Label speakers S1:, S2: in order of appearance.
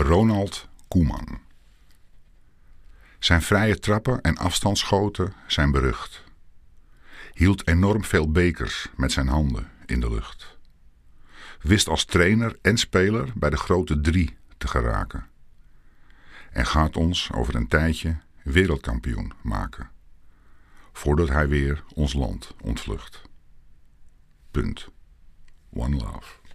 S1: Ronald Koeman. Zijn vrije trappen en afstandsschoten zijn berucht. Hield enorm veel bekers met zijn handen in de lucht. Wist als trainer en speler bij de grote drie te geraken. En gaat ons over een tijdje wereldkampioen maken. Voordat hij weer ons land ontvlucht. Punt. One love.